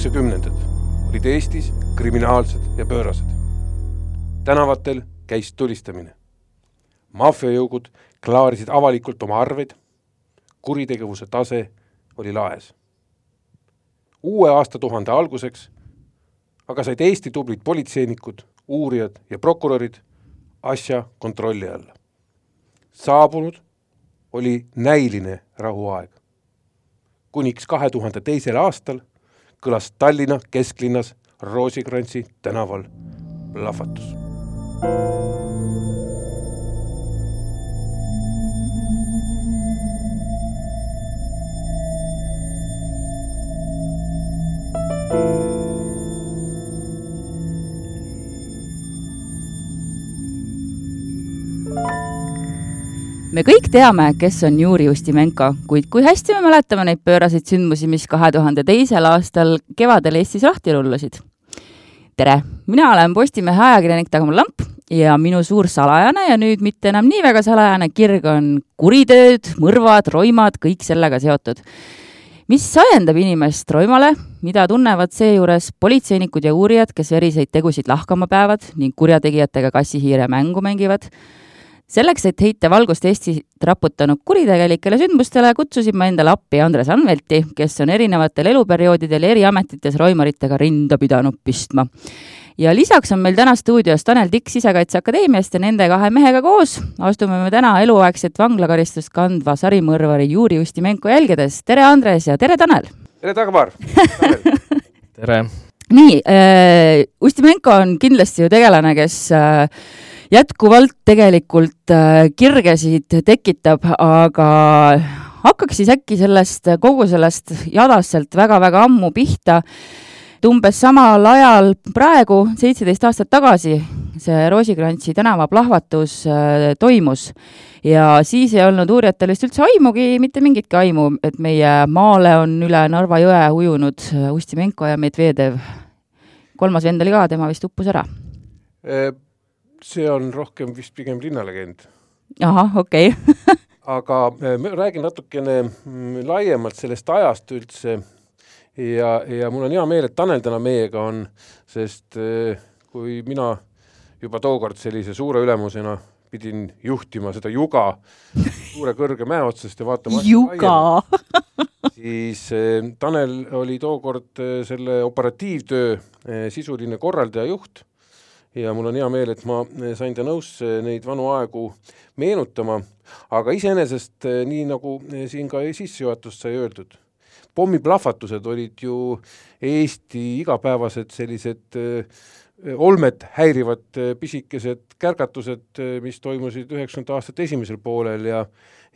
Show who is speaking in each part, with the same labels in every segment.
Speaker 1: üheksakümnendad olid Eestis kriminaalsed ja pöörased. tänavatel käis tulistamine. maffiajõugud klaarisid avalikult oma arveid, kuritegevuse tase oli laes. uue aastatuhande alguseks aga said Eesti tublid politseinikud, uurijad ja prokurörid asja kontrolli alla. saabunud oli näiline rahuaeg. kuniks kahe tuhande teisel aastal kõlas Tallinna kesklinnas Roosikrantsi tänaval plahvatus.
Speaker 2: Me kõik teame, kes on Juri Ustimenko, kuid kui hästi me mäletame neid pööraseid sündmusi, mis kahe tuhande teisel aastal kevadel Eestis lahti rullasid? tere, mina olen Postimehe ajakirjanik Dagmar Lamp ja minu suur salajane ja nüüd mitte enam nii väga salajane kirg on kuritööd, mõrvad, roimad, kõik sellega seotud. mis ajendab inimest roimale, mida tunnevad seejuures politseinikud ja uurijad, kes veriseid tegusid lahkama peavad ning kurjategijatega kassihiire mängu mängivad selleks, et heita valgust Eestit raputanud kuritegelikele sündmustele, kutsusin ma endale appi Andres Anvelti, kes on erinevatel eluperioodidel eri ametites roimaritega rinda pidanud pistma. ja lisaks on meil täna stuudios Tanel Tikk Sisekaitseakadeemiast ja nende kahe mehega koos astume me täna eluaegset vanglakaristust kandva sarimõrvari Juri Ustimenko jälgedes. tere, Andres ja tere, Tanel!
Speaker 1: tere, Dagmar!
Speaker 3: tere!
Speaker 2: nii äh,, Ustimenko on kindlasti ju tegelane, kes äh, jätkuvalt tegelikult äh, kirgesid tekitab, aga hakkaks siis äkki sellest, kogu sellest jadast sealt väga-väga ammu pihta. et umbes samal ajal praegu, seitseteist aastat tagasi, see Roosikrantsi tänava plahvatus äh, toimus ja siis ei olnud uurijatel vist üldse aimugi, mitte mingitki aimu, et meie maale on üle Narva jõe ujunud äh, Ustimenko ja Medvedev. kolmas vend oli ka, tema vist uppus ära
Speaker 1: see on rohkem vist pigem linnalegend.
Speaker 2: ahah, okei okay.
Speaker 1: aga ma räägin natukene mm, laiemalt sellest ajast üldse ja, ja mul on hea meel, et Tanel täna meiega on, sest eh, kui mina juba tookord sellise suure ülemusena pidin juhtima seda juga suure kõrge mäe otsast ja vaatama
Speaker 2: juga
Speaker 1: siis eh, Tanel oli tookord eh, selle operatiivtöö sisuline korraldaja juht ja mul on hea meel, et ma eh, sain ta nõusse neid vanu aegu meenutama, aga iseenesest eh, nii, nagu eh, siin ka sissejuhatust sai öeldud, pommiplahvatused olid ju Eesti igapäevased sellised olmet häirivad pisikesed kärgatused, mis toimusid üheksakümnendate aastate esimesel poolel. Ja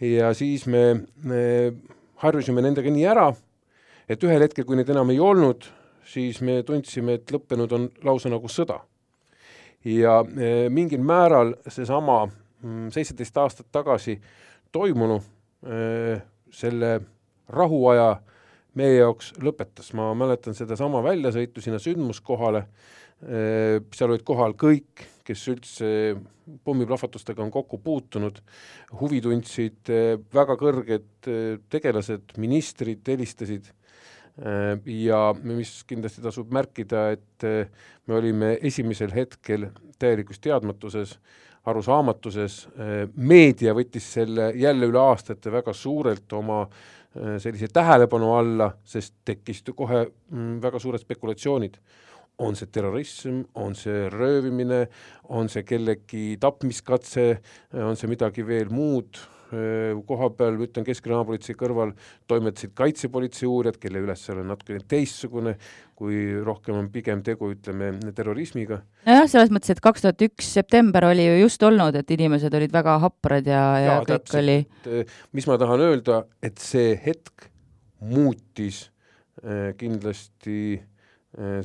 Speaker 1: ja siis me, me harjusime nendega nii ära, et ühel hetkel, kui neid enam ei olnud, siis me tundsime, et lõppenud on lausa nagu sõda ja e, mingil määral seesama mm, seitseteist aastat tagasi toimunu e, selle rahuaja meie jaoks lõpetas, ma mäletan sedasama väljasõitu sinna sündmuskohale, e, seal olid kohal kõik, kes üldse pommiplahvatustega on kokku puutunud, huvi tundsid väga kõrged tegelased, ministrid helistasid ja mis kindlasti tasub märkida, et äh, me olime esimesel hetkel täielikus teadmatuses, arusaamatuses, äh, meedia võttis selle jälle üle aastate väga suurelt oma sellise tähelepanu alla, sest tekkisid kohe mm, väga suured spekulatsioonid. on see terrorism, on see röövimine, on see kellegi tapmiskatse, on see midagi veel muud, Äh, koha peal, ütlen Keskkriminaalpolitsei kõrval toimetasid kaitsepolitsei uurijad, kelle ülesanne on natukene teistsugune, kui rohkem on pigem tegu, ütleme, terrorismiga.
Speaker 2: nojah, selles mõttes, et kaks tuhat üks september oli ju just olnud, et inimesed olid väga haprad ja, ja, ja kõik täpselt. oli
Speaker 1: mis ma tahan öelda, et see hetk muutis kindlasti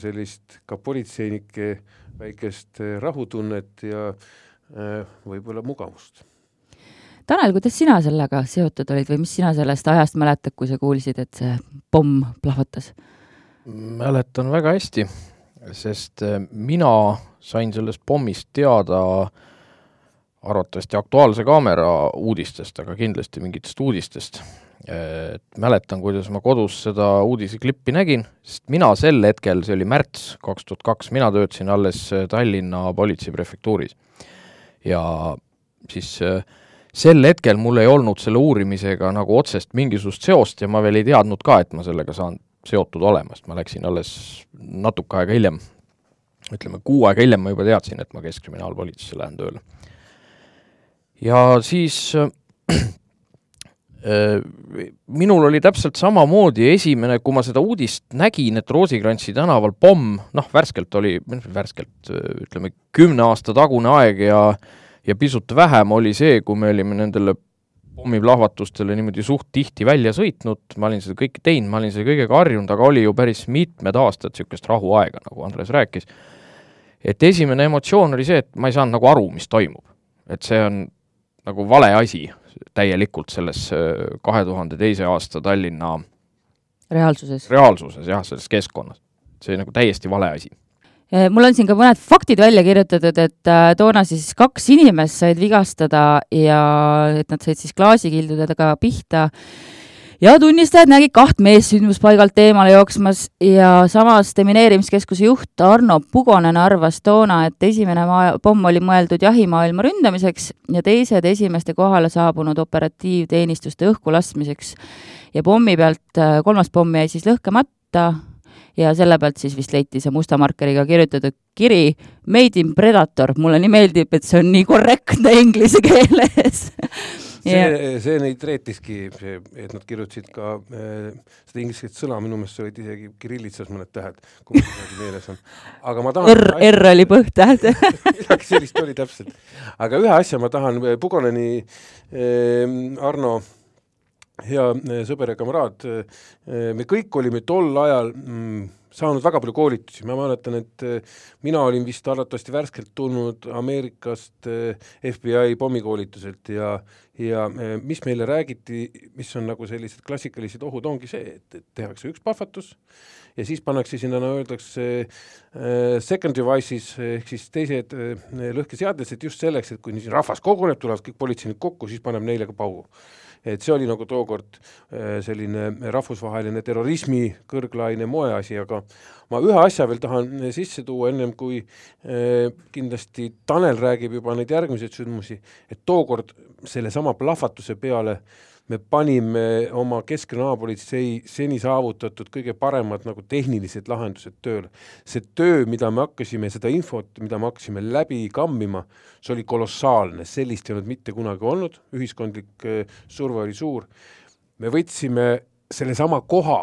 Speaker 1: sellist ka politseinike väikest rahutunnet ja võib-olla mugavust
Speaker 2: Tanel, kuidas sina sellega seotud olid või mis sina sellest ajast mäletad, kui sa kuulsid, et see pomm plahvatas?
Speaker 3: mäletan väga hästi, sest äh, mina sain sellest pommist teada arvatavasti Aktuaalse Kaamera uudistest, aga kindlasti mingitest uudistest. et mäletan, kuidas ma kodus seda uudiseklippi nägin, sest mina sel hetkel, see oli märts kaks tuhat kaks, mina töötasin alles Tallinna politseiprefektuuris. ja siis äh, sel hetkel mul ei olnud selle uurimisega nagu otsest mingisugust seost ja ma veel ei teadnud ka, et ma sellega saan seotud olema, sest ma läksin alles natuke aega hiljem, ütleme kuu aega hiljem ma juba teadsin, et ma Keskkriminaalpolitseisse lähen tööle. ja siis äh, minul oli täpselt samamoodi esimene, kui ma seda uudist nägin, et Roosikrantsi tänaval pomm, noh, värskelt oli, värskelt ütleme, kümne aasta tagune aeg ja äh, ja pisut vähem oli see, kui me olime nendele pommiplahvatustele niimoodi suht tihti välja sõitnud, ma olin seda kõike teinud, ma olin selle kõigega harjunud, aga oli ju päris mitmed aastad niisugust rahuaega, nagu Andres rääkis. et esimene emotsioon oli see, et ma ei saanud nagu aru, mis toimub. et see on nagu vale asi täielikult selles äh, kahe tuhande teise aasta Tallinna
Speaker 2: reaalsuses,
Speaker 3: reaalsuses jah, selles keskkonnas. see nagu täiesti vale asi
Speaker 2: mul on siin ka mõned faktid välja kirjutatud, et äh, toona siis kaks inimest said vigastada ja et nad said siis klaasikildudega pihta ja tunnistajad nägid kaht meest sündmuspaigalt eemale jooksmas ja samas demineerimiskeskuse juht Arno Pugonen arvas toona, et esimene pomm oli mõeldud jahimaailma ründamiseks ja teised esimeste kohale saabunud operatiivteenistuste õhku laskmiseks. ja pommi pealt äh, kolmas pomm jäi siis lõhkemata ja selle pealt siis vist leiti see musta markeriga kirjutatud kiri Made in Predator, mulle nii meeldib, et see on nii korrektne inglise keeles
Speaker 1: see, see neid reetiski, see, et nad kirjutasid ka äh, seda ingliskeelset sõna, minu meelest olid isegi kirillitsas mõned tähed, kui mul midagi meeles on. aga ma tahan
Speaker 2: R, R oli põhtäht
Speaker 1: midagi sellist oli täpselt. aga ühe asja ma tahan, Pugoneni äh, Arno hea eh, sõber ja kamraad, eh, me kõik olime tol ajal mm, saanud väga palju koolitusi, ma mäletan, et eh, mina olin vist arvatavasti värskelt tulnud Ameerikast FBI pommikoolituselt ja ja mis meile räägiti, mis on nagu sellised klassikalised ohud, ongi see, et, et tehakse üks plahvatus ja siis pannakse sinna, no öeldakse second devices ehk siis teised äh, lõhkeseadesed just selleks, et kui rahvas koguneb, tulevad kõik politseinikud kokku, siis paneb neile ka paugu et see oli nagu tookord äh, selline rahvusvaheline terrorismi kõrglaine moeasi, aga ma ühe asja veel tahan äh, sisse tuua, ennem kui äh, kindlasti Tanel räägib juba neid järgmiseid sündmusi, et tookord sellesama plahvatuse peale äh, me panime oma keskkriminaalpolitsei seni saavutatud kõige paremad nagu tehnilised lahendused tööle. see töö, mida me hakkasime, seda infot, mida me hakkasime läbi kammima, see oli kolossaalne, sellist ei olnud mitte kunagi olnud, ühiskondlik äh, surve oli suur. me võtsime sellesama koha,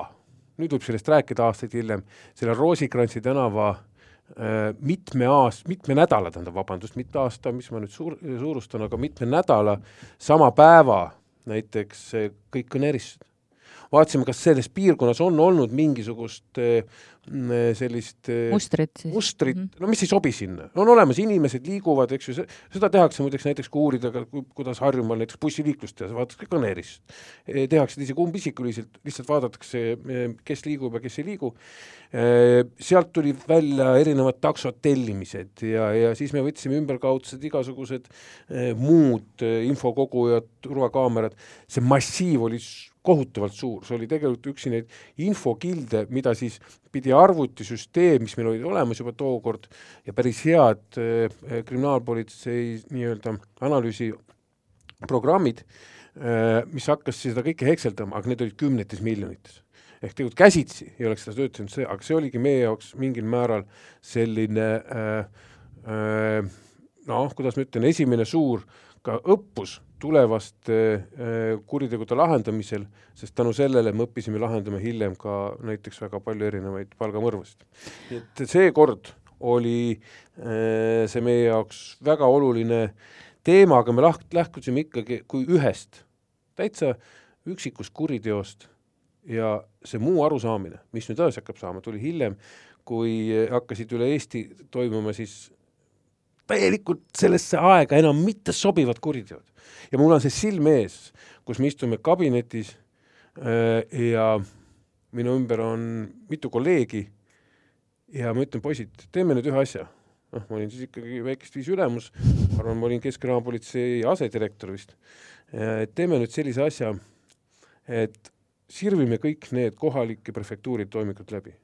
Speaker 1: nüüd võib sellest rääkida aastaid hiljem, selle Roosikrantsi tänava äh, mitme aast-, mitme nädala, tähendab, vabandust, mitte aasta, mis ma nüüd suur, suurustan, aga mitme nädala sama päeva näiteks kõik kõneerisid. Vaatasime, kas selles piirkonnas on olnud mingisugust eh, mm, sellist
Speaker 2: eh, mustrit
Speaker 1: siis. mustrit mm, -hmm. no mis ei sobi sinna, on olemas, inimesed liiguvad, eks ju, seda tehakse muideks näiteks kui uurida ka, kuidas Harjumaal näiteks bussiliiklust teha, vaadatakse kõneerist. Eh, tehakse isegi umbisikuliselt, lihtsalt vaadatakse, kes liigub ja kes ei liigu. sealt tulid välja erinevad taksod tellimised ja, ja siis me võtsime ümberkaudsed igasugused muud infokogujad, turvakaamerad, see massiiv oli kohutavalt suur, see oli tegelikult üksi neid infokilde, mida siis pidi arvutisüsteem, mis meil olid olemas juba tookord ja päris head äh, kriminaalpolitsei nii-öelda analüüsiprogrammid äh,, mis hakkas seda kõike hekseldama, aga need olid kümnetes miljonites. Ehk tegelikult käsitsi ei oleks seda töötanud see, aga see oligi meie jaoks mingil määral selline äh, äh, noh, kuidas ma ütlen, esimene suur ka õppus tulevaste äh, kuritegude lahendamisel, sest tänu sellele me õppisime lahendama hiljem ka näiteks väga palju erinevaid palgamõrvasid. et seekord oli äh, see meie jaoks väga oluline teema, aga me laht-, lähtusime ikkagi kui ühest täitsa üksikust kuriteost ja see muu arusaamine, mis nüüd edasi hakkab saama, tuli hiljem, kui hakkasid üle Eesti toimuma siis täielikult sellesse aega enam mitte sobivad kuriteod. ja mul on see silm ees, kus me istume kabinetis äh, ja minu ümber on mitu kolleegi ja ma ütlen, poisid, teeme nüüd ühe asja. noh, ma olin siis ikkagi väikest viisi ülemus, ma arvan, ma olin Keskkriminaalpolitsei asedirektor vist. et teeme nüüd sellise asja, et sirvime kõik need kohalike prefektuuri toimikud läbi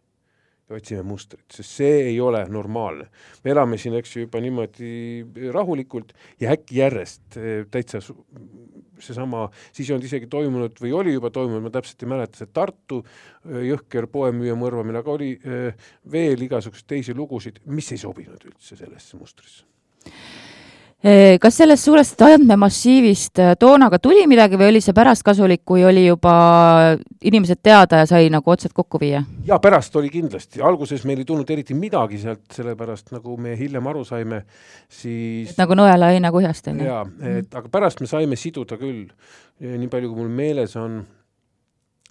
Speaker 1: ja otsime mustrit, sest see ei ole normaalne. me elame siin, eks ju, juba niimoodi rahulikult ja äkki järjest eh, täitsa seesama, siis ei olnud isegi toimunud või oli juba toimunud, ma täpselt ei mäleta, see Tartu eh, jõhker poemüüja mõrvamine, aga oli eh, veel igasuguseid teisi lugusid, mis ei sobinud üldse sellesse mustrisse
Speaker 2: kas sellest suurest andmemassiivist eh, toona ka tuli midagi või oli see pärast kasulik, kui oli juba inimesed teada ja sai nagu otsad kokku viia?
Speaker 1: jaa, pärast oli kindlasti, alguses meil ei tulnud eriti midagi sealt, sellepärast nagu me hiljem aru saime, siis
Speaker 2: nagu nõelaheina kuhjast, on
Speaker 1: ju? jaa, et aga pärast me saime siduda küll, nii palju, kui mul meeles on,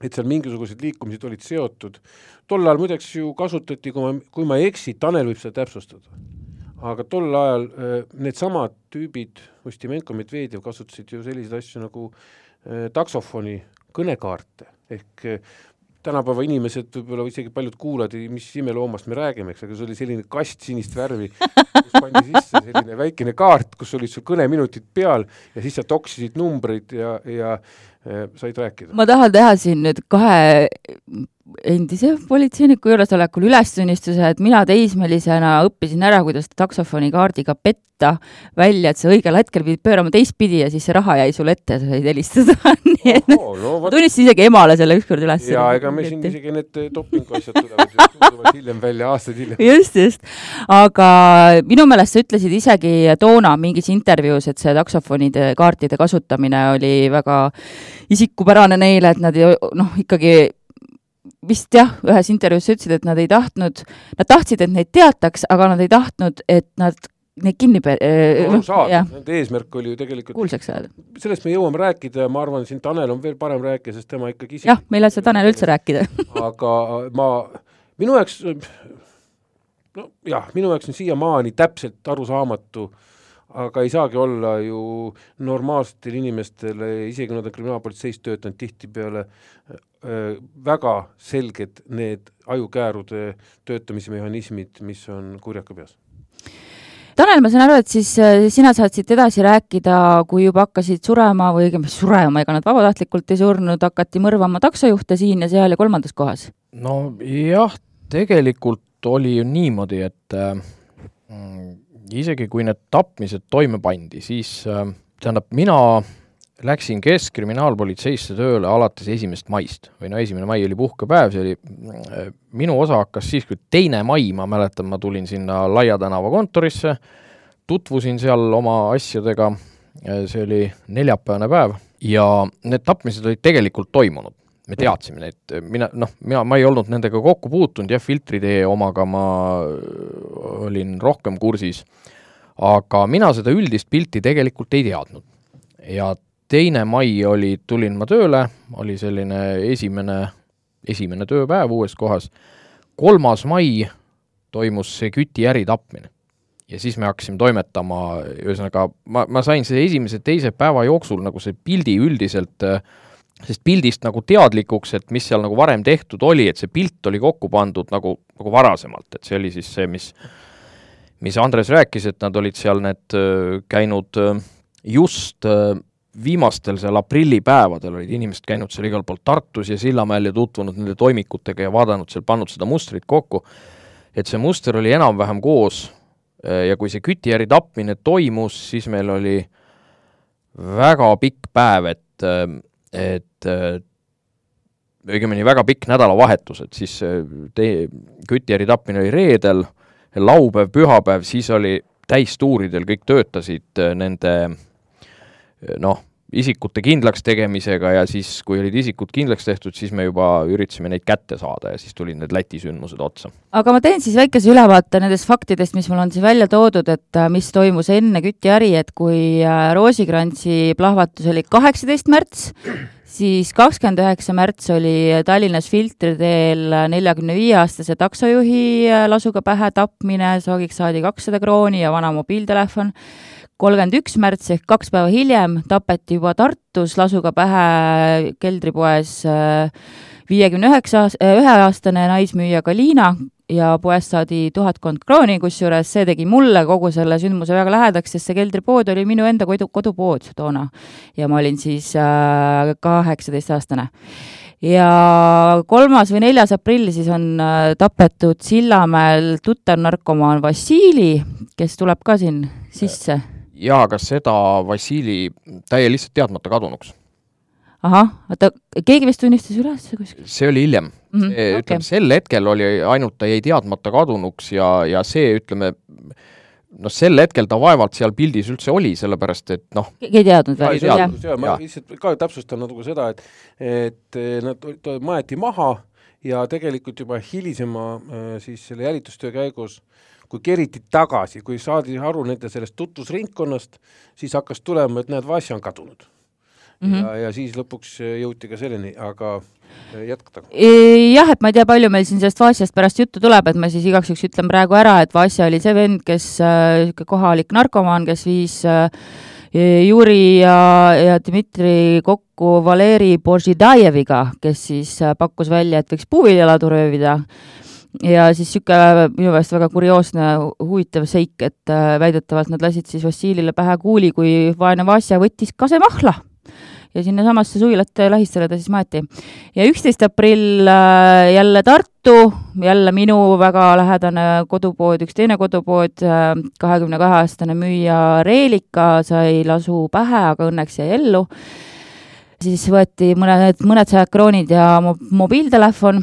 Speaker 1: et seal mingisugused liikumised olid seotud. tol ajal muideks ju kasutati, kui ma, kui ma ei eksi, Tanel võib seda täpsustada aga tol ajal äh, needsamad tüübid, Ustimenko, Medvedjev kasutasid ju selliseid asju nagu äh, taksofoni kõnekaarte ehk äh, tänapäeva inimesed, võib-olla isegi paljud kuulajad, mis imeloomast me räägime, eks, aga see oli selline kast sinist värvi, kus pandi sisse selline väikene kaart, kus olid sul kõneminutid peal ja siis sa toksisid numbreid ja, ja said rääkida.
Speaker 2: ma tahan teha siin nüüd kahe endise politseiniku juuresolekul ülestunnistuse, et mina teismelisena õppisin ära, kuidas taksofoni kaardiga petta välja, et sa õigel hetkel pidid pöörama teistpidi ja siis see raha jäi sulle ette ja sa said helistada nii et no, ma tunnistasin isegi emale selle ükskord üles.
Speaker 1: jaa, ega me siin isegi need dopingu asjad tulevad hiljem välja, aastaid hiljem.
Speaker 2: just, just. aga minu meelest sa ütlesid isegi toona mingis intervjuus, et see taksofonide kaartide kasutamine oli väga isikupärane neile, et nad ju noh, ikkagi vist jah, ühes intervjuus sa ütlesid, et nad ei tahtnud, nad tahtsid, et neid teataks, aga nad ei tahtnud, et nad neid kinni pe-.
Speaker 1: no, saada, nende eesmärk oli ju tegelikult
Speaker 2: kuulsaks saada.
Speaker 1: sellest me jõuame rääkida ja ma arvan, siin Tanel on veel parem rääkija, sest tema ikkagi
Speaker 2: isik... jah, meil ei saa Tanel üldse rääkida
Speaker 1: aga ma, minu jaoks, no jah, minu jaoks on siiamaani täpselt arusaamatu, aga ei saagi olla ju normaalsetel inimestel, isegi kui nad on kriminaalpolitseis töötanud, tihtipeale Äh, väga selged need ajukäärude töötamise mehhanismid, mis on kurjaka peas.
Speaker 2: Tanel, ma saan aru, et siis äh, sina saad siit edasi rääkida, kui juba hakkasid surema või õigemini surema, ega nad vabatahtlikult ei surnud, hakati mõrvama taksojuhte siin ja seal ja kolmandas kohas?
Speaker 3: no jah, tegelikult oli ju niimoodi, et äh, isegi kui need tapmised toime pandi, siis äh, tähendab, mina läksin Keskkriminaalpolitseisse tööle alates esimesest maist või no esimene mai oli puhkepäev, see oli, äh, minu osa hakkas siis, kui teine mai, ma mäletan, ma tulin sinna Laia tänava kontorisse, tutvusin seal oma asjadega, äh, see oli neljapäevane päev ja need tapmised olid tegelikult toimunud. Me teadsime neid, mina, noh, mina, ma ei olnud nendega kokku puutunud, jah, filtritee omaga ma äh, olin rohkem kursis, aga mina seda üldist pilti tegelikult ei teadnud. ja teine mai oli, tulin ma tööle, oli selline esimene, esimene tööpäev uues kohas, kolmas mai toimus see küti äri tapmine. ja siis me hakkasime toimetama, ühesõnaga ma, ma sain selle esimese-teise päeva jooksul nagu see pildi üldiselt sellest pildist nagu teadlikuks, et mis seal nagu varem tehtud oli, et see pilt oli kokku pandud nagu, nagu varasemalt, et see oli siis see, mis mis Andres rääkis, et nad olid seal need käinud just viimastel seal aprillipäevadel olid inimesed käinud seal igal pool Tartus ja Sillamäel ja tutvunud nende toimikutega ja vaadanud seal, pannud seda mustrit kokku, et see muster oli enam-vähem koos ja kui see kütijäri tapmine toimus, siis meil oli väga pikk päev, et, et õigemini väga pikk nädalavahetus, et siis tee, kütijäri tapmine oli reedel, laupäev, pühapäev, siis oli täistuuridel, kõik töötasid nende noh, isikute kindlaks tegemisega ja siis, kui olid isikud kindlaks tehtud, siis me juba üritasime neid kätte saada ja siis tulid need Läti sündmused otsa.
Speaker 2: aga ma teen siis väikese ülevaate nendest faktidest, mis mul on siin välja toodud, et äh, mis toimus enne kütiäri, et kui äh, Roosikrantsi plahvatus oli kaheksateist märts, siis kakskümmend üheksa märts oli Tallinnas Filtri teel neljakümne viie aastase taksojuhi lasuga pähe tapmine, soogiks saadi kakssada krooni ja vana mobiiltelefon kolmkümmend üks märts ehk kaks päeva hiljem tapeti juba Tartus lasuga pähe keldripoes äh, viiekümne üheksa, äh, üheaastane naismüüja Galina ja poest saadi tuhatkond krooni, kusjuures see tegi mulle kogu selle sündmuse väga lähedaks, sest see keldripood oli minu enda kodu, kodupood toona. ja ma olin siis äh, kaheksateistaastane ja kolmas või neljas aprill siis on äh, tapetud Sillamäel tuttav narkomaan Vassili, kes tuleb ka siin sisse
Speaker 3: jaa, aga seda Vassili, ta jäi lihtsalt teadmata kadunuks.
Speaker 2: ahah, oota, keegi vist tunnistas üles kuskil?
Speaker 3: see oli hiljem mm. -hmm, ütleme okay., sel hetkel oli ainult, ta jäi teadmata kadunuks ja, ja see, ütleme, noh, sel hetkel ta vaevalt seal pildis üldse oli, sellepärast et noh
Speaker 2: keegi ei teadnud
Speaker 1: veel? ei teadnud, jaa, ma lihtsalt ka täpsustan natuke seda, et et nad maeti maha ja tegelikult juba hilisema äh, siis selle jälitustöö käigus kui keriti tagasi, kui saadi aru nende sellest tutvusringkonnast, siis hakkas tulema, et näed, Vasja on kadunud mm. -hmm. ja, ja siis lõpuks jõuti ka selleni, aga äh, jätkata.
Speaker 2: jah, et ma ei tea, palju meil siin sellest Vasjast pärast juttu tuleb, et ma siis igaks juhuks ütlen praegu ära, et Vasja oli see vend, kes äh,, kohalik narkomaan, kes viis äh, Juri ja, ja Dmitri kokku Valeri Božidajeviga, kes siis äh, pakkus välja, et võiks puuviljaladu röövida ja siis niisugune minu meelest väga kurioosne, huvitav seik, et äh, väidetavalt nad lasid siis Vassilile pähe kuuli, kui vaene Vasja võttis kasemahla ja sinnasamasse suvilate lähistele ta siis maeti. ja üksteist aprill äh, jälle Tartu, jälle minu väga lähedane kodupood, üks teine kodupood, äh, kahekümne kahe aastane müüja Reelika sai lasu pähe, aga õnneks jäi ellu siis võeti mõned, mõned sajad kroonid ja mobiiltelefon.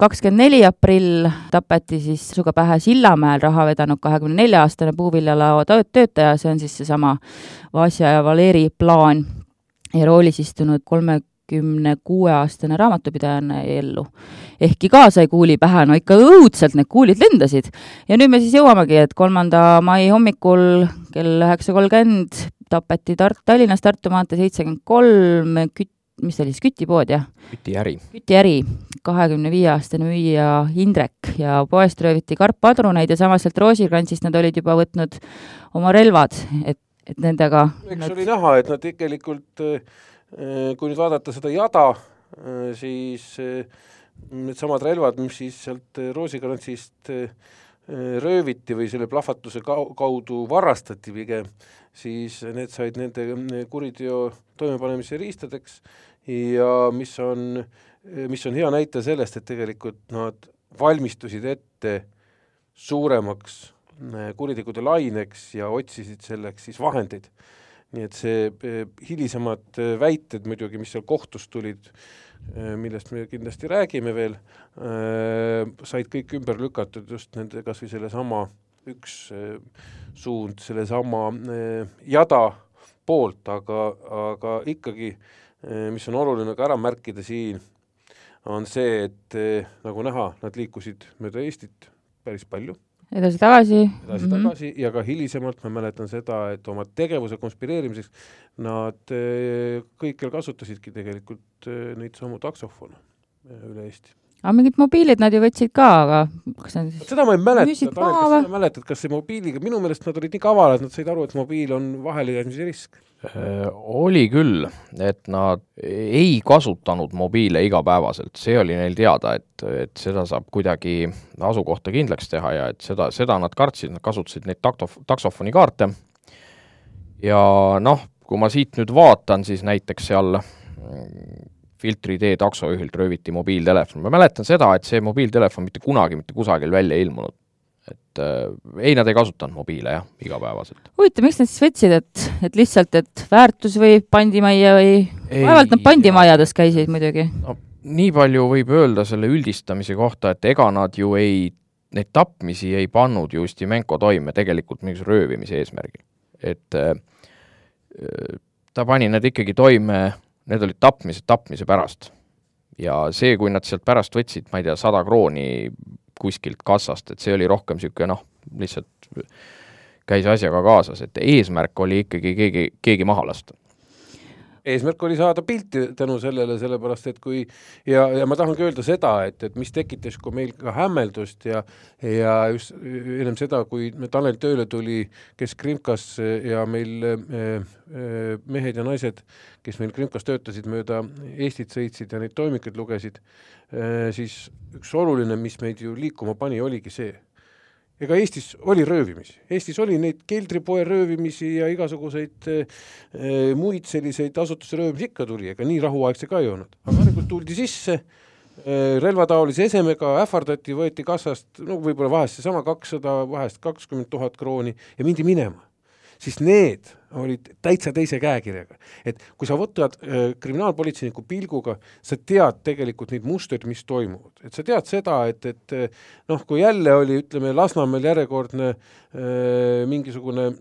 Speaker 2: kakskümmend neli aprill tapeti siis suga pähe Sillamäel raha vedanud kahekümne nelja aastane puuviljalao töötaja, see on siis seesama Vasja ja Valeri plaan ja roolis istunud kolmekümne kuue aastane raamatupidajana ellu. ehkki ka sai kuuli pähe, no ikka õudselt need kuulid lendasid. ja nüüd me siis jõuamegi, et kolmanda mai hommikul kell üheksa kolmkümmend tapeti Tart-, Tallinnas Tartu maantee seitsekümmend kolm küt-, mis see oli siis, kütipood, jah?
Speaker 3: kütiäri.
Speaker 2: kütiäri, kahekümne viie aastane müüja Indrek ja poest rööviti karppadruneid ja samas sealt Roosikrantšist nad olid juba võtnud oma relvad, et, et nendega
Speaker 1: eks nad... oli näha, et nad tegelikult, eh, kui nüüd vaadata seda jada, eh, siis eh, needsamad relvad, mis siis sealt Roosikrantšist rööviti või selle plahvatuse kaudu varastati pigem, siis need said nende kuriteo toimepanemise riistadeks ja mis on, mis on hea näite sellest, et tegelikult nad valmistusid ette suuremaks eh, kuritegude laineks ja otsisid selleks siis vahendeid. Nii et see eh, hilisemad eh, väited muidugi, mis seal kohtus tulid, millest me kindlasti räägime veel, said kõik ümber lükatud just nende, kas või sellesama üks suund, sellesama jada poolt, aga, aga ikkagi, mis on oluline ka ära märkida siin, on see, et nagu näha, nad liikusid mööda Eestit päris palju
Speaker 2: edasi-tagasi.
Speaker 1: edasi-tagasi mm -hmm. ja ka hilisemalt ma mäletan seda, et oma tegevuse konspireerimiseks nad eh, kõikjal kasutasidki tegelikult eh, neid samu taksofone eh, üle Eesti
Speaker 2: aga mingid mobiilid nad ju võtsid ka, aga kas nad
Speaker 1: siis seda ma ei mäleta, Tanel, kas sa mäletad, kas see mobiiliga, minu meelest nad olid nii kavalad, nad said aru, et mobiil on vahelejäämise risk?
Speaker 3: Äh,? oli küll, et nad ei kasutanud mobiile igapäevaselt, see oli neil teada, et, et seda saab kuidagi asukohta kindlaks teha ja et seda, seda nad kartsid, nad kasutasid neid taktof-, taksofoni kaarte ja noh, kui ma siit nüüd vaatan, siis näiteks seal Filtri tee taksojuhilt rööviti mobiiltelefon, ma mäletan seda, et see mobiiltelefon mitte kunagi mitte kusagil välja ei ilmunud. et äh, ei, nad ei kasutanud mobiile jah, igapäevaselt.
Speaker 2: huvitav, miks nad siis võtsid, et, et lihtsalt, et väärtus või pandimajja või vaevalt nad pandimajades käisid muidugi
Speaker 3: no,? nii palju võib öelda selle üldistamise kohta, et ega nad ju ei, neid tapmisi ei pannud ju Ustimenko toime tegelikult mingisuguse röövimise eesmärgil. et äh, ta pani need ikkagi toime, need olid tapmised tapmise pärast. ja see, kui nad sealt pärast võtsid, ma ei tea, sada krooni kuskilt kassast, et see oli rohkem niisugune noh, lihtsalt käis asjaga kaasas, et eesmärk oli ikkagi keegi, keegi maha lasta
Speaker 1: eesmärk oli saada pilti tänu sellele, sellepärast et kui ja, ja ma tahangi öelda seda, et, et mis tekitas ka meil ka hämmeldust ja ja just ennem seda, kui Tanel tööle tuli, kes Krimkas ja meil äh, mehed ja naised, kes meil Krimkas töötasid, mööda Eestit sõitsid ja neid toimikuid lugesid äh,, siis üks oluline, mis meid ju liikuma pani, oligi see ega Eestis oli röövimisi, Eestis oli neid keldripoe röövimisi ja igasuguseid äh, muid selliseid asutuste röövimisi. Ikka tuli, ega nii rahuaegse ka ei olnud, aga harilikult tuldi sisse äh,, relvataolise esemega ähvardati, võeti kassast, no võib-olla vahest seesama kakssada, vahest kakskümmend tuhat krooni ja mindi minema siis need olid täitsa teise käekirjaga. et kui sa võtad äh, kriminaalpolitseiniku pilguga, sa tead tegelikult neid mustreid, mis toimuvad, et sa tead seda, et, et äh, noh, kui jälle oli, ütleme, Lasnamäel järjekordne äh, mingisugune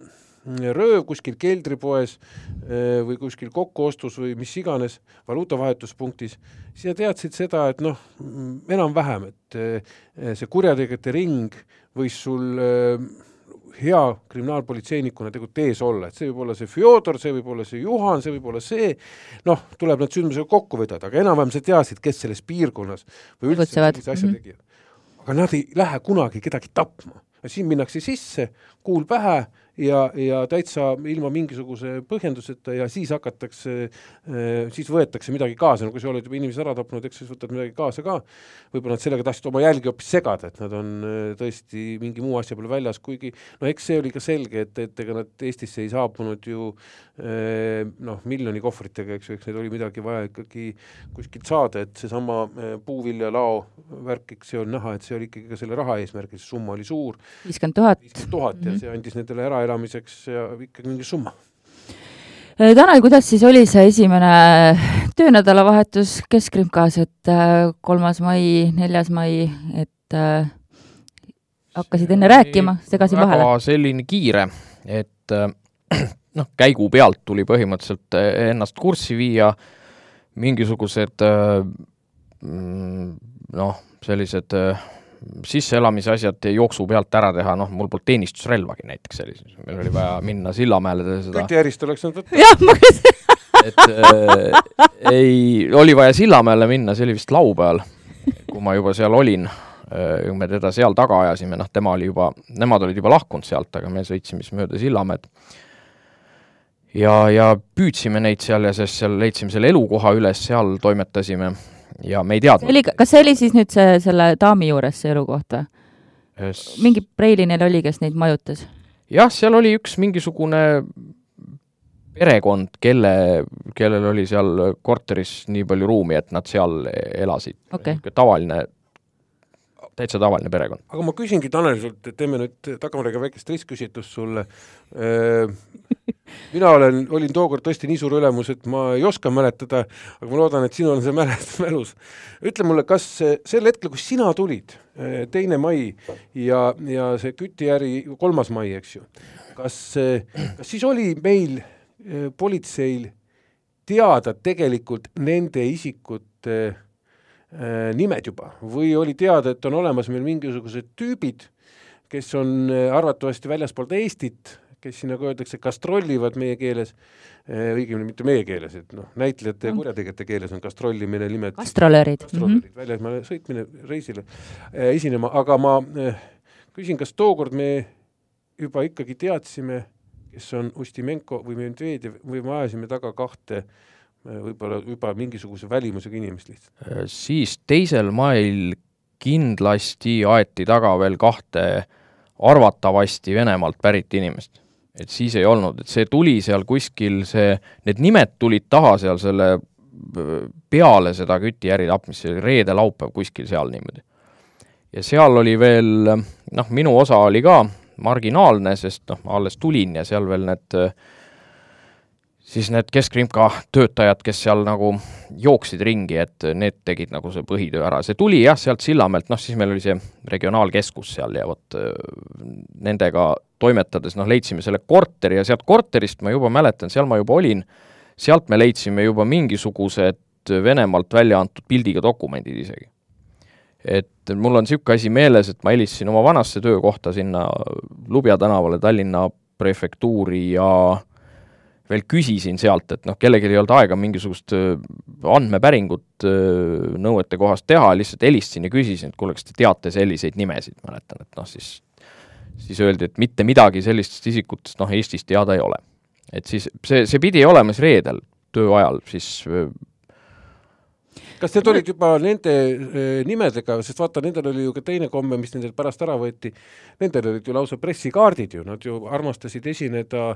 Speaker 1: rööv kuskil keldripoes äh, või kuskil kokkuostus või mis iganes valuutavahetuspunktis, siis sa teadsid seda, et noh, enam-vähem, et äh, see kurjategijate ring võis sul äh, hea kriminaalpolitseinikuna tegelikult ees olla, et see võib olla see Fjodor, see võib olla see Juhan, see võib olla see, noh, tuleb need sündmused kokku vedada, aga enam-vähem sa teadsid, kes selles piirkonnas või üldse sellise asja -hmm. tegijad. aga nad ei lähe kunagi kedagi tapma. siin minnakse sisse, kuul pähe ja, ja täitsa ilma mingisuguse põhjenduseta ja siis hakatakse, eh, siis võetakse midagi kaasa, no kui sa oled juba inimesi ära tapnud, eks siis võtad midagi kaasa ka, võib-olla nad sellega tahtsid oma jälgi hoopis segada, et nad on eh, tõesti mingi muu asja peale väljas, kuigi no eks see oli ka selge, et, et ega nad Eestisse ei saabunud ju eh, noh, miljoni kohvritega, eks ju, eks neid oli midagi vaja ikkagi kuskilt saada, et seesama puuviljalao värk, eks see on näha, et see oli ikkagi ka selle raha eesmärgil, see summa oli suur.
Speaker 2: viiskümmend tuhat.
Speaker 1: viiskümmend tuhat ja mhm. see andis nendele era elamiseks ja ikkagi mingi summa.
Speaker 2: Äh, Tanel, kuidas siis oli see esimene töönädalavahetus Keskrimkas, et äh, kolmas mai, neljas mai, et äh, hakkasid enne rääkima, segasin vahele?
Speaker 3: selline kiire, et äh, noh, käigu pealt tuli põhimõtteliselt ennast kurssi viia, mingisugused mm, noh, sellised äh, sisseelamise asjad jooksu pealt ära teha, noh, mul polnud teenistusrelvagi näiteks sellises, meil oli vaja minna Sillamäele seda.
Speaker 1: Kõti Järist oleks saanud võtta.
Speaker 2: jah, ma küsin
Speaker 3: et äh, ei, oli vaja Sillamäele minna, see oli vist laupäeval, kui ma juba seal olin. Äh,, me teda seal taga ajasime, noh, tema oli juba, nemad olid juba lahkunud sealt, aga me sõitsime siis mööda Sillamäed. Ja, ja püüdsime neid seal ja siis seal leidsime selle elukoha üles, seal toimetasime ja me ei teadnud.
Speaker 2: oli, kas see oli siis nüüd see, selle daami juures, see elukoht või? mingi Preili neil oli, kes neid majutas?
Speaker 3: jah, seal oli üks mingisugune perekond, kelle, kellel oli seal korteris nii palju ruumi, et nad seal elasid
Speaker 2: okay..
Speaker 3: tavaline, täitsa tavaline perekond.
Speaker 1: aga ma küsingi, Tanel, sult, et teeme nüüd tagavarega väikest ristküsitlust sulle mina olen, olin tookord tõesti nii suur ülemus, et ma ei oska mäletada, aga ma loodan, et sinul on see mälestus mälus. ütle mulle, kas sel hetkel, kui sina tulid, eh, teine mai ja, ja see kütiäri kolmas mai, eks ju, kas, kas siis oli meil eh, politseil teada tegelikult nende isikute eh, nimed juba või oli teada, et on olemas meil mingisugused tüübid, kes on arvatavasti väljaspoolt Eestit kes siin, nagu öeldakse, gastrollivad meie keeles, eh, õigemini mitte meie keeles, et noh, näitlejate ja mm. kurjategijate keeles on gastrollimine nimed
Speaker 2: gastrolöörid.
Speaker 1: gastrolöörid mm -hmm., väljasmaale sõitmine, reisile äh, esinema, aga ma äh, küsin, kas tookord me juba ikkagi teadsime, kes on Ustimenko või Medvedjev või me ajasime taga kahte võib-olla juba mingisuguse välimusega inimest lihtsalt?
Speaker 3: siis teisel mail kindlasti aeti taga veel kahte arvatavasti Venemaalt pärit inimest et siis ei olnud, et see tuli seal kuskil, see, need nimed tulid taha seal selle peale seda kütiäri tapmist, see oli reede-laupäev kuskil seal niimoodi. ja seal oli veel, noh, minu osa oli ka marginaalne, sest noh, ma alles tulin ja seal veel need siis need Keskrimka töötajad, kes seal nagu jooksid ringi, et need tegid nagu see põhitöö ära, see tuli jah, sealt Sillamäelt, noh siis meil oli see regionaalkeskus seal ja vot nendega toimetades noh, leidsime selle korteri ja sealt korterist ma juba mäletan, seal ma juba olin, sealt me leidsime juba mingisugused Venemaalt välja antud pildiga dokumendid isegi. et mul on niisugune asi meeles, et ma helistasin oma vanasse töökohta sinna Lubja tänavale Tallinna prefektuuri ja veel küsisin sealt, et noh, kellelgi ei olnud aega mingisugust andmepäringut nõuete kohast teha, lihtsalt helistasin ja küsisin, et kuule, kas te teate selliseid nimesid, mäletan, et noh, siis siis öeldi, et mitte midagi sellistest isikutest noh, Eestis teada ei ole. et siis see, see pidi olema siis reedel tööajal, siis
Speaker 1: kas need olid juba nende äh, nimedega, sest vaata, nendel oli ju ka teine komme, mis nendel pärast ära võeti, nendel olid ju lausa pressikaardid ju, nad ju armastasid esineda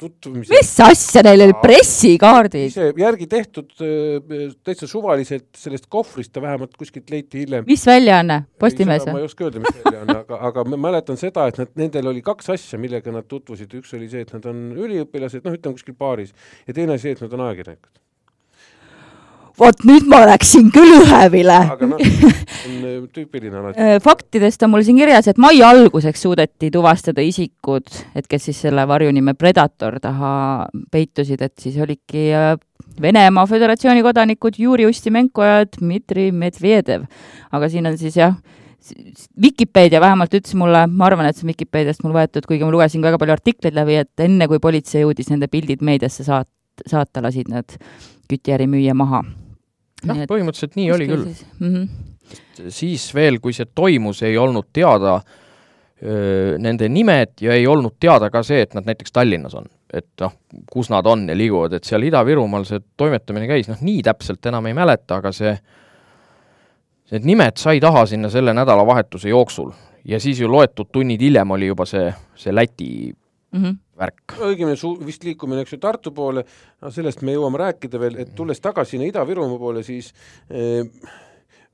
Speaker 1: tutvumisel.
Speaker 2: mis asja, neil olid pressikaardid?
Speaker 1: ise järgi tehtud äh, täitsa suvaliselt sellest kohvrist, ta vähemalt kuskilt leiti hiljem.
Speaker 2: mis väljaanne, Postimees
Speaker 1: või? ma ei oska öelda, mis väljaanne, aga, aga ma mäletan seda, et nad, nendel oli kaks asja, millega nad tutvusid, üks oli see, et nad on üliõpilased, noh, ütleme kuskil baaris, ja teine see, et nad on ajakirjanikud
Speaker 2: vot nüüd ma läksin küll ühevile.
Speaker 1: aga noh, on äh, tüüpiline alati.
Speaker 2: Äh, faktidest on mul siin kirjas, et mai alguseks suudeti tuvastada isikud, et kes siis selle varjunime Predator taha peitusid, et siis olidki äh, Venemaa Föderatsiooni kodanikud Juri Ustimenko ja Dmitri Medvedev. aga siin on siis jah, Vikipeedia vähemalt ütles mulle, ma arvan, et see on Vikipeediast mul võetud, kuigi ma lugesin ka väga palju artikleid läbi, et enne kui politsei jõudis nende pildid meediasse saat-, saata, lasid nad kütiärimüüja maha
Speaker 3: noh, põhimõtteliselt nii oli küll. Mm -hmm. siis veel, kui see toimus, ei olnud teada öö, nende nimed ja ei olnud teada ka see, et nad näiteks Tallinnas on. et noh, kus nad on ja liiguvad, et seal Ida-Virumaal see toimetamine käis, noh nii täpselt enam ei mäleta, aga see, need nimed sai taha sinna selle nädalavahetuse jooksul ja siis ju loetud tunnid hiljem oli juba see, see Läti mm -hmm. värk.
Speaker 1: õigemini su-, vist liikumine, eks ju, Tartu poole, sellest me jõuame rääkida veel, et tulles tagasi sinna Ida-Virumaa poole, siis eh,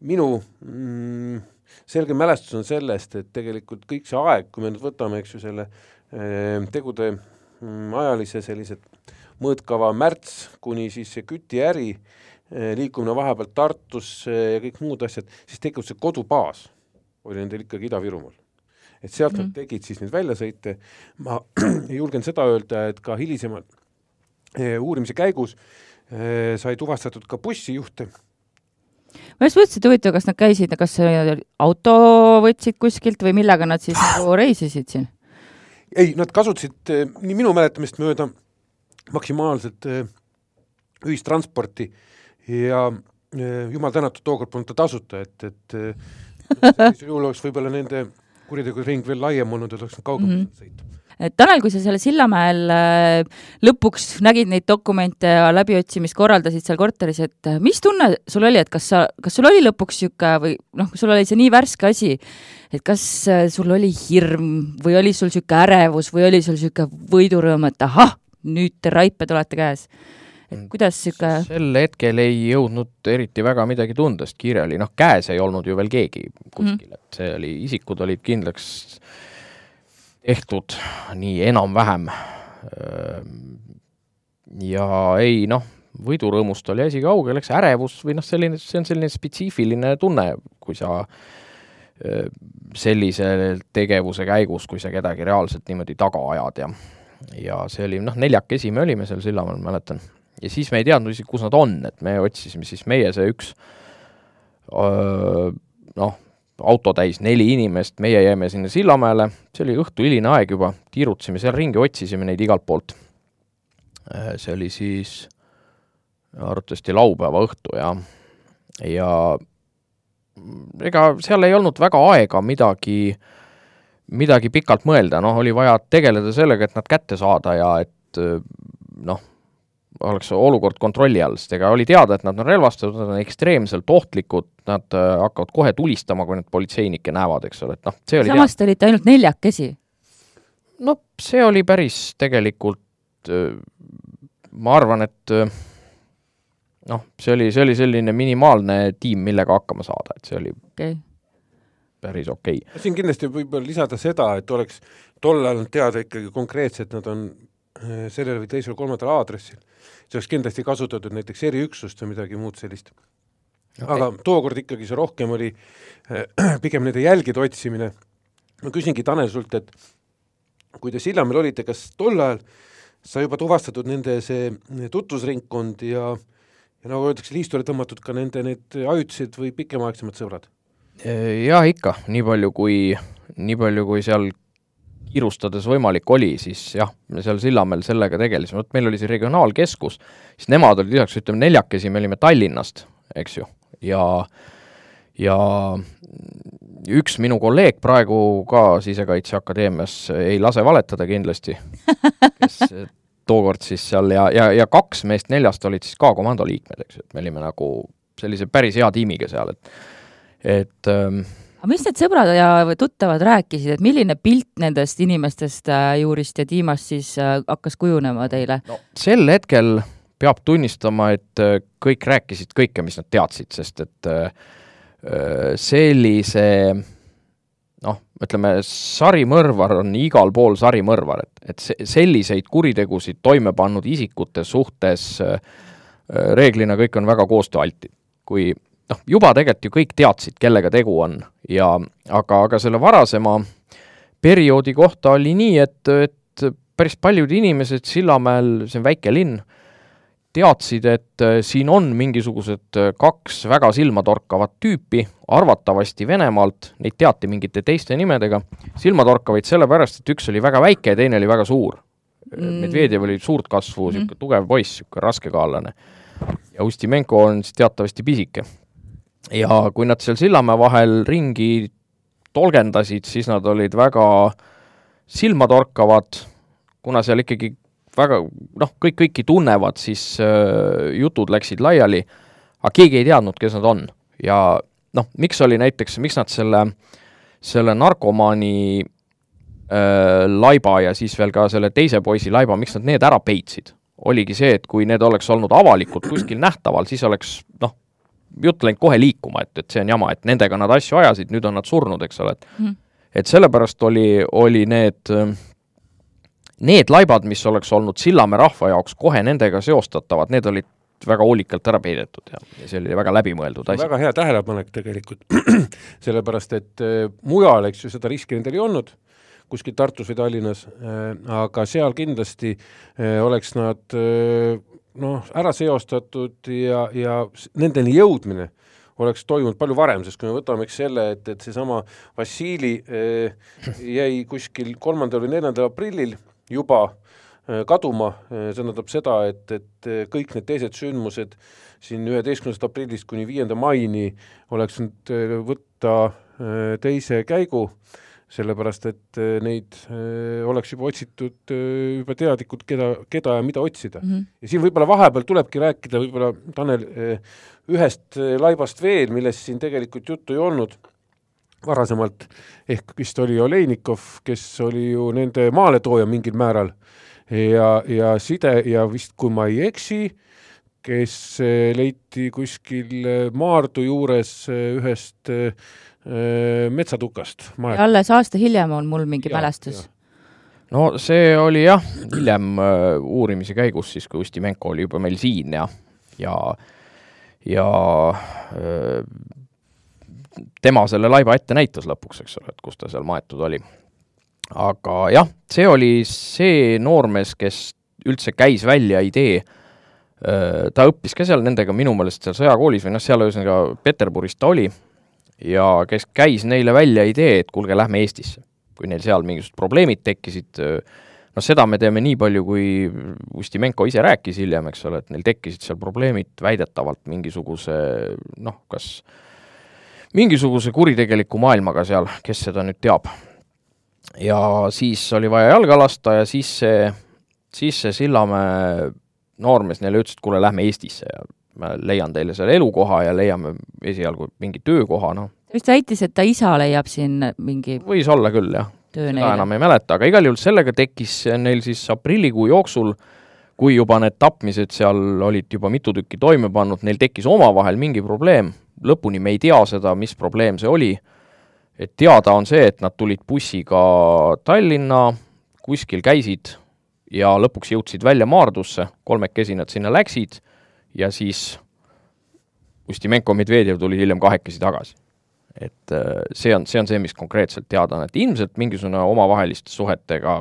Speaker 1: minu mm, selge mälestus on sellest, et tegelikult kõik see aeg, kui me nüüd võtame, eks ju, selle eh, tegude mm, ajalise sellise mõõtkava märts kuni siis see kütiäri eh,, liikumine vahepeal Tartusse ja kõik muud asjad, siis tegelikult see kodubaas oli nendel ikkagi Ida-Virumaal et sealt mm -hmm. nad tegid siis neid väljasõite. ma julgen seda öelda, et ka hilisemalt eh, uurimise käigus eh, sai tuvastatud ka bussijuhte
Speaker 2: ma just mõtlesin, et huvitav, kas nad käisid, kas auto võtsid kuskilt või millega nad siis nagu reisisid siin?
Speaker 1: ei, nad kasutasid eh, nii minu mäletamist mööda maksimaalselt ühistransporti ja jumal tänatud, tookord polnud ta tasuta, et, et sellisel juhul oleks võib-olla nende kuriteguring veel laiem olnud, et oleks kaugemale mm -hmm. sõita
Speaker 2: et Tanel, kui sa seal Sillamäel äh, lõpuks nägid neid dokumente ja läbiotsimist korraldasid seal korteris, et äh, mis tunne sul oli, et kas sa, kas sul oli lõpuks niisugune või noh, sul oli see nii värske asi, et kas äh, sul oli hirm või oli sul niisugune ärevus või oli sul niisugune võidurõõm, et ahah, nüüd te raiped olete käes? Et kuidas niisugune
Speaker 3: sel hetkel ei jõudnud eriti väga midagi tunda, sest kiire oli, noh, käes ei olnud ju veel keegi kuskil mm, et see oli, isikud olid kindlaks tehtud nii enam-vähem. ja ei noh, võidurõõmust oli asi kaugel, eks ärevus või noh, selline, see on selline spetsiifiline tunne, kui sa sellise tegevuse käigus, kui sa kedagi reaalselt niimoodi taga ajad ja ja see oli noh, neljakesi me olime seal Sillamäel, mäletan ja siis me ei teadnud isegi, kus nad on, et me otsisime siis meie see üks noh, auto täis neli inimest, meie jäime sinna Sillamäele, see oli õhtu hiline aeg juba, tiirutasime seal ringi, otsisime neid igalt poolt. see oli siis arvatavasti laupäeva õhtu ja, ja ega seal ei olnud väga aega midagi, midagi pikalt mõelda, noh, oli vaja tegeleda sellega, et nad kätte saada ja et noh, oleks olukord kontrolli all, sest ega oli teada, et nad on relvastatud, nad on ekstreemselt ohtlikud, nad äh, hakkavad kohe tulistama, kui nad politseinikke näevad, eks ole, et noh, see oli
Speaker 2: samas te olite ainult neljakesi?
Speaker 3: no see oli päris tegelikult, äh, ma arvan, et äh, noh, see oli, see oli selline minimaalne tiim, millega hakkama saada, et see oli okay. päris okei okay..
Speaker 1: siin kindlasti võib lisada seda, et oleks tol ajal teada ikkagi konkreetselt, nad on sellel või teisel kolmandal aadressil see oleks kindlasti kasutatud näiteks eriüksust või midagi muud sellist okay.. aga tookord ikkagi see rohkem oli äh, pigem nende jälgide otsimine. ma küsingi, Tanel, sult, et kui te Sillamäel olite, kas tol ajal sai juba tuvastatud nende see tutvusringkond ja ja nagu öeldakse, liistule tõmmatud ka nende need ajutised või pikemaaegsemad sõbrad?
Speaker 3: jah, ikka, nii palju kui, nii palju kui seal kiirustades võimalik oli, siis jah, me seal Sillamäel sellega tegelesime, vot meil oli see regionaalkeskus, siis nemad olid lisaks, ütleme neljakesi, me olime Tallinnast, eks ju, ja ja üks minu kolleeg praegu ka Sisekaitseakadeemias ei lase valetada kindlasti, kes tookord siis seal ja, ja, ja kaks meest neljast olid siis ka komando liikmed, eks ju, et me olime nagu sellise päris hea tiimiga seal, et et ähm,
Speaker 2: aga mis need sõbrad ja tuttavad rääkisid, et milline pilt nendest inimestest äh, Juurist ja Tiimast siis äh, hakkas kujunema teile
Speaker 3: no,? sel hetkel peab tunnistama, et äh, kõik rääkisid kõike, mis nad teadsid, sest et sellise noh, ütleme, sarimõrvar on igal pool sarimõrvar, et, et se-, selliseid kuritegusid toime pannud isikute suhtes reeglina kõik on väga koostööaltid. kui noh, juba tegelikult ju kõik teadsid, kellega tegu on ja aga, aga selle varasema perioodi kohta oli nii, et, et päris paljud inimesed Sillamäel, see on väike linn, teadsid, et äh, siin on mingisugused äh, kaks väga silmatorkavat tüüpi, arvatavasti Venemaalt, neid teati mingite teiste nimedega, silmatorkavaid sellepärast, et üks oli väga väike ja teine oli väga suur. Mm.. Medvedjev oli suurt kasvu mm, niisugune tugev poiss, niisugune raskekaallane. ja Ustimenko on siis teatavasti pisike ja kui nad seal Sillamäe vahel ringi tolgendasid, siis nad olid väga silmatorkavad, kuna seal ikkagi väga noh, kõik kõiki tunnevad, siis äh, jutud läksid laiali, aga keegi ei teadnud, kes nad on. ja noh, miks oli näiteks, miks nad selle, selle narkomaani äh, laiba ja siis veel ka selle teise poisi laiba, miks nad need ära peitsid? oligi see, et kui need oleks olnud avalikult kuskil nähtaval, siis oleks noh, jutt läinud kohe liikuma, et, et see on jama, et nendega nad asju ajasid, nüüd on nad surnud, eks ole, et mm. et sellepärast oli, oli need, need laibad, mis oleks olnud Sillamäe rahva jaoks kohe nendega seostatavad, need olid väga hoolikalt ära peidetud ja, ja see oli väga läbimõeldud asi.
Speaker 1: väga hea tähelepanek tegelikult sellepärast et äh, mujal, eks ju, seda riski nendel ei olnud, kuskil Tartus või Tallinnas äh,, aga seal kindlasti äh, oleks nad äh, noh, ära seostatud ja, ja nendeni jõudmine oleks toimunud palju varem, sest kui me võtame eks selle, et, et seesama Vassili jäi kuskil kolmandal või neljandal aprillil juba kaduma see tähendab seda, et, et kõik need teised sündmused siin üheteistkümnendast aprillist kuni viienda maini oleks nüüd võtta teise käigu. eh,, sellepärast et äh, neid äh, oleks juba otsitud, äh, juba teadlikult, keda, keda ja mida otsida mm. -hmm. ja siin võib-olla vahepeal tulebki rääkida võib-olla, Tanel, ühest laibast veel, millest siin tegelikult juttu ei olnud varasemalt, ehk vist oli Oleinikov, kes oli ju nende maaletooja mingil määral ja, ja side ja vist, kui ma ei eksi, kes leiti kuskil Maardu juures ühest äh, metsatukast.
Speaker 2: alles aasta hiljem on mul mingi ja, mälestus.
Speaker 3: no see oli jah, hiljem uurimise käigus siis, kui Ustimenko oli juba meil siin ja, ja, ja uh, tema selle laiba ette näitas lõpuks, eks ole, et kus ta seal maetud oli. aga jah, see oli see noormees, kes üldse käis välja idee ta õppis ka seal nendega minu meelest seal sõjakoolis või noh, seal ühesõnaga Peterburis ta oli ja kes käis neile välja idee, et kuulge, lähme Eestisse. kui neil seal mingisugused probleemid tekkisid, noh, seda me teame nii palju, kui Ustimenko ise rääkis hiljem, eks ole, et neil tekkisid seal probleemid väidetavalt mingisuguse noh, kas mingisuguse kuritegeliku maailmaga seal, kes seda nüüd teab. ja siis oli vaja jalga lasta ja siis see, siis see Sillamäe noormees neile ütles, et kuule, lähme Eestisse ja ma leian teile selle elukoha ja leiame esialgu mingi töökoha, noh.
Speaker 2: vist väitis, et ta isa leiab siin mingi
Speaker 3: võis olla küll, jah. seda enam ei mäleta, aga igal juhul sellega tekkis neil siis aprillikuu jooksul, kui juba need tapmised seal olid juba mitu tükki toime pannud, neil tekkis omavahel mingi probleem, lõpuni me ei tea seda, mis probleem see oli, et teada on see, et nad tulid bussiga Tallinna, kuskil käisid ja lõpuks jõudsid välja Maardusse, kolmekesi nad sinna läksid ja siis Ustimenko Medvedjev tuli hiljem kahekesi tagasi. et äh, see on, see on see, mis konkreetselt teada on, et ilmselt mingisugune omavaheliste suhetega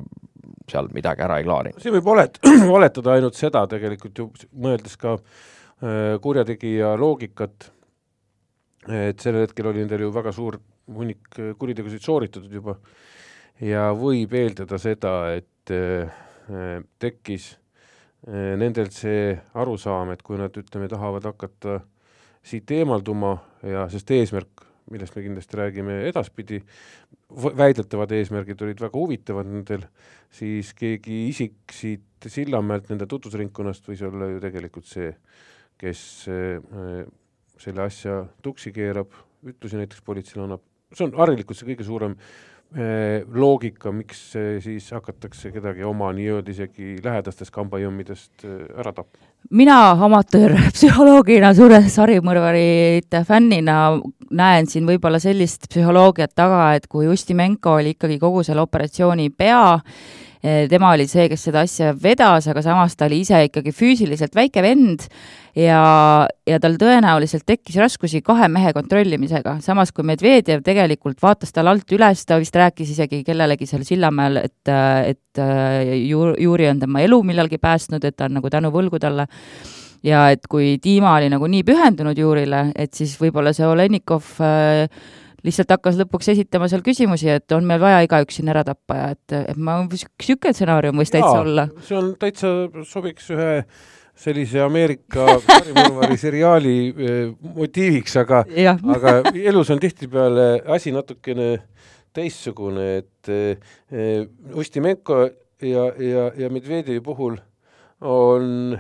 Speaker 3: seal midagi ära ei klaarinud.
Speaker 1: siin võib olet-, oletada ainult seda tegelikult ju, mõeldes ka äh, kurjategija loogikat, et sellel hetkel oli nendel ju väga suur hunnik äh, kuritegusid sooritatud juba ja võib eeldada seda, et tekkis äh, nendel see arusaam, et kui nad, ütleme, tahavad hakata siit eemalduma ja sest eesmärk, millest me kindlasti räägime edaspidi, väidetavad eesmärgid olid väga huvitavad nendel, siis keegi isik siit Sillamäelt, nende tutvusringkonnast võis olla ju tegelikult see, kes selle asja tuksi keerab, ütlusi näiteks politseile annab, see on harilikult see kõige suurem loogika, miks äh, siis hakatakse kedagi oma nii-öelda isegi lähedastest kambajõmmidest äh, ära tapma?
Speaker 2: mina amatöörpsühholoogina, suure sarimõrvarite fännina näen siin võib-olla sellist psühholoogiat taga, et kui Ustimenko oli ikkagi kogu selle operatsiooni pea, tema oli see, kes seda asja vedas, aga samas ta oli ise ikkagi füüsiliselt väike vend ja, ja tal tõenäoliselt tekkis raskusi kahe mehe kontrollimisega, samas kui Medvedjev tegelikult vaatas tal alt üles, ta vist rääkis isegi kellelegi seal Sillamäel, et, et Ju-, Juri on tema elu millalgi päästnud, et ta on nagu tänu võlgu talle. Ja et kui Dima oli nagu nii pühendunud Jurile, et siis võib-olla see Olenikov äh, lihtsalt hakkas lõpuks esitama seal küsimusi, et on meil vaja igaüks siin ära tappa ja et, et ma, niisugune stsenaarium võis täitsa olla.
Speaker 1: see on täitsa, sobiks ühe sellise Ameerika karimõrvari seriaali eh, motiiviks, aga, aga elus on tihtipeale asi natukene teistsugune, et eh, Ustimenko ja, ja, ja Medvedjevi puhul on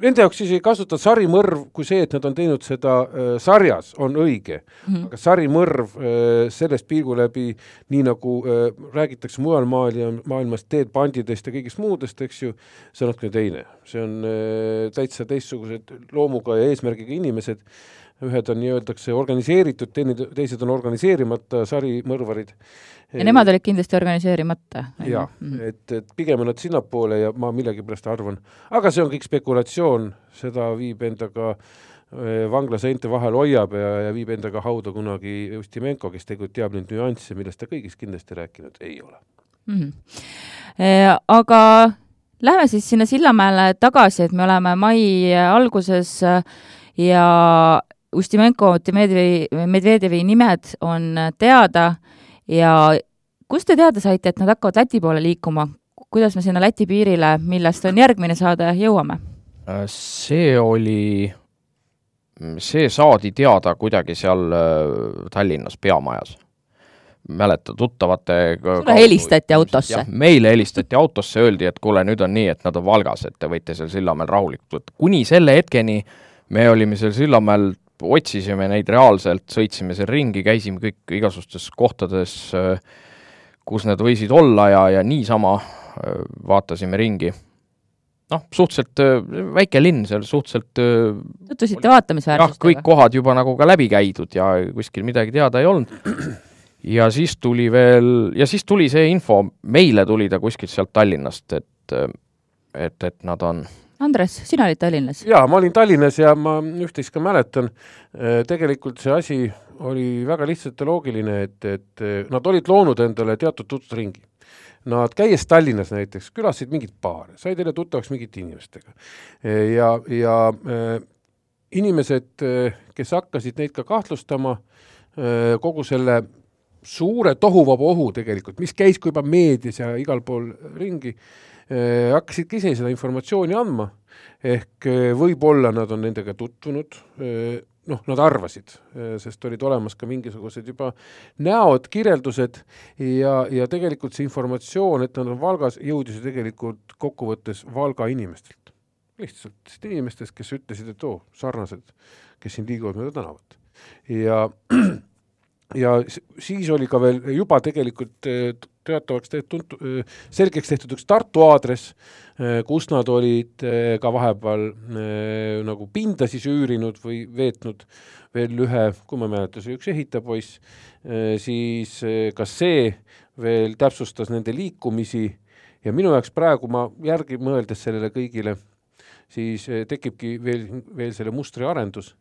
Speaker 1: nende jaoks siis ei kasuta sarimõrv kui see, et nad on teinud seda äh, sarjas, on õige mm. -hmm. aga sarimõrv äh, sellest pilgu läbi, nii nagu äh, räägitakse mujal maailma, maailmas teedbandidest ja kõigist muudest, eks ju, see on natuke teine. see on äh, täitsa teistsugused loomuga ja eesmärgiga inimesed, ühed on nii-öeldakse organiseeritud, teine, teised on organiseerimata sarimõrvarid
Speaker 2: ja nemad olid kindlasti organiseerimata.
Speaker 1: jah -hmm. et, et pigem on nad sinnapoole ja ma millegipärast arvan, aga see on kõik spekulatsioon, seda viib endaga äh, vangla seinte vahel hoiab ja, ja viib endaga hauda kunagi Ustimenko, kes tegelikult teab neid nüansse, millest ta kõigist kindlasti rääkinud ei ole
Speaker 2: mm. -hmm. E, aga lähme siis sinna Sillamäele tagasi, et me oleme mai alguses ja Ustimenko, Medvedjevi, Medvedjevi nimed on teada ja kust te teada saite, et nad hakkavad Läti poole liikuma? kuidas me sinna Läti piirile, millest on järgmine saade, jõuame?
Speaker 3: Äh, see oli, see saadi teada kuidagi seal äh, Tallinnas peamajas mäleta, tuttavate
Speaker 2: sulle helistati autosse?
Speaker 3: meile helistati autosse, öeldi, et kuule, nüüd on nii, et nad on Valgas, et te võite seal Sillamäel rahulikult võtta. kuni selle hetkeni me olime seal Sillamäel otsisime neid reaalselt, sõitsime seal ringi, käisime kõik igasugustes kohtades, kus need võisid olla ja, ja niisama vaatasime ringi. noh, suhteliselt väike linn seal, suhteliselt
Speaker 2: tutvusite vaatamisväärsustega?
Speaker 3: jah, kõik kohad juba nagu ka läbi käidud ja kuskil midagi teada ei olnud. ja siis tuli veel, ja siis tuli see info, meile tuli ta kuskilt sealt Tallinnast, et et, et nad on
Speaker 2: Andres, sina olid Tallinnas?
Speaker 1: jaa, ma olin Tallinnas ja ma üht-teist ka mäletan, äh, tegelikult see asi oli väga lihtsalt ja loogiline, et, et äh, nad olid loonud endale teatud tutvusringi. Nad käies Tallinnas näiteks, külastasid mingit baare, said jälle tuttavaks mingite inimestega. Äh, ja, ja inimesed, kes hakkasid neid ka kahtlustama, kogu selle suure tohuvabohu tegelikult, mis käis ka juba meedias ja igal pool ringi, Äh, hakkasidki ise seda informatsiooni andma, ehk äh, võib-olla nad on nendega tutvunud, äh, noh, nad arvasid, sest olid olemas ka mingisugused juba näod, kirjeldused ja, ja tegelikult see informatsioon, et nad on Valgas, jõudis ju tegelikult kokkuvõttes Valga inimestelt. lihtsalt inimestest, kes ütlesid, et oo oh,, sarnased, kes siin liiguvad mööda tänavat. ja ja siis oli ka veel juba tegelikult teatavaks tehtud, selgeks tehtud üks Tartu aadress, kus nad olid ka vahepeal nagu pinda siis üürinud või veetnud veel ühe, kui ma ei mäleta, see üks ehitajapoiss, siis ka see veel täpsustas nende liikumisi ja minu jaoks praegu ma järgi mõeldes sellele kõigile, siis tekibki veel, veel selle mustri arendus.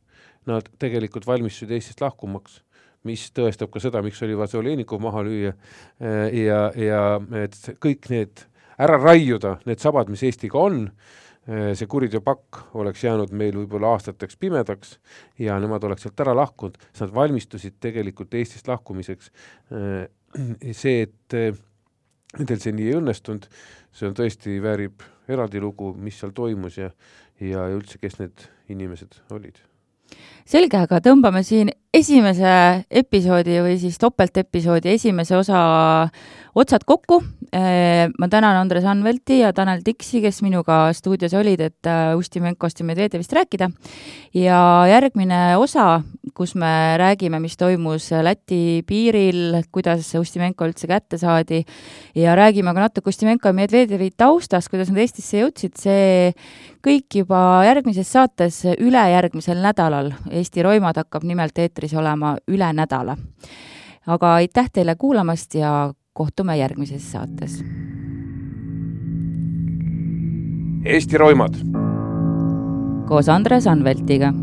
Speaker 1: Nad tegelikult valmistusid Eestist lahkumaks mis tõestab ka seda, miks oli vaja Olenikov maha lüüa. Äh, ja, ja et kõik need ära raiuda need sabad, mis Eestiga on, see kuriteopakk oleks jäänud meil võib-olla aastateks pimedaks ja nemad oleks sealt ära lahkunud, siis nad valmistusid tegelikult Eestist lahkumiseks. see, et nendel see nii ei õnnestunud, see on tõesti, väärib eraldi lugu, mis seal toimus ja, ja üldse, kes need inimesed olid.
Speaker 2: Selge, aga tõmbame siin esimese episoodi või siis topeltepisoodi esimese osa otsad kokku. Ma tänan Andres Anvelti ja Tanel Tiksi, kes minuga stuudios olid, et äh, Ustimenkost ja Medvedevist rääkida. ja järgmine osa, kus me räägime, mis toimus Läti piiril, kuidas Ustimenko üldse kätte saadi ja räägime ka natuke Ustimenko ja Medvedevi taustast, kuidas nad Eestisse jõudsid, see kõik juba järgmises saates ülejärgmisel nädalal. Eesti Roimad hakkab nimelt eetris olema üle nädala. aga aitäh teile kuulamast ja kohtume järgmises saates.
Speaker 1: Eesti roimad.
Speaker 2: koos Andres Anveltiga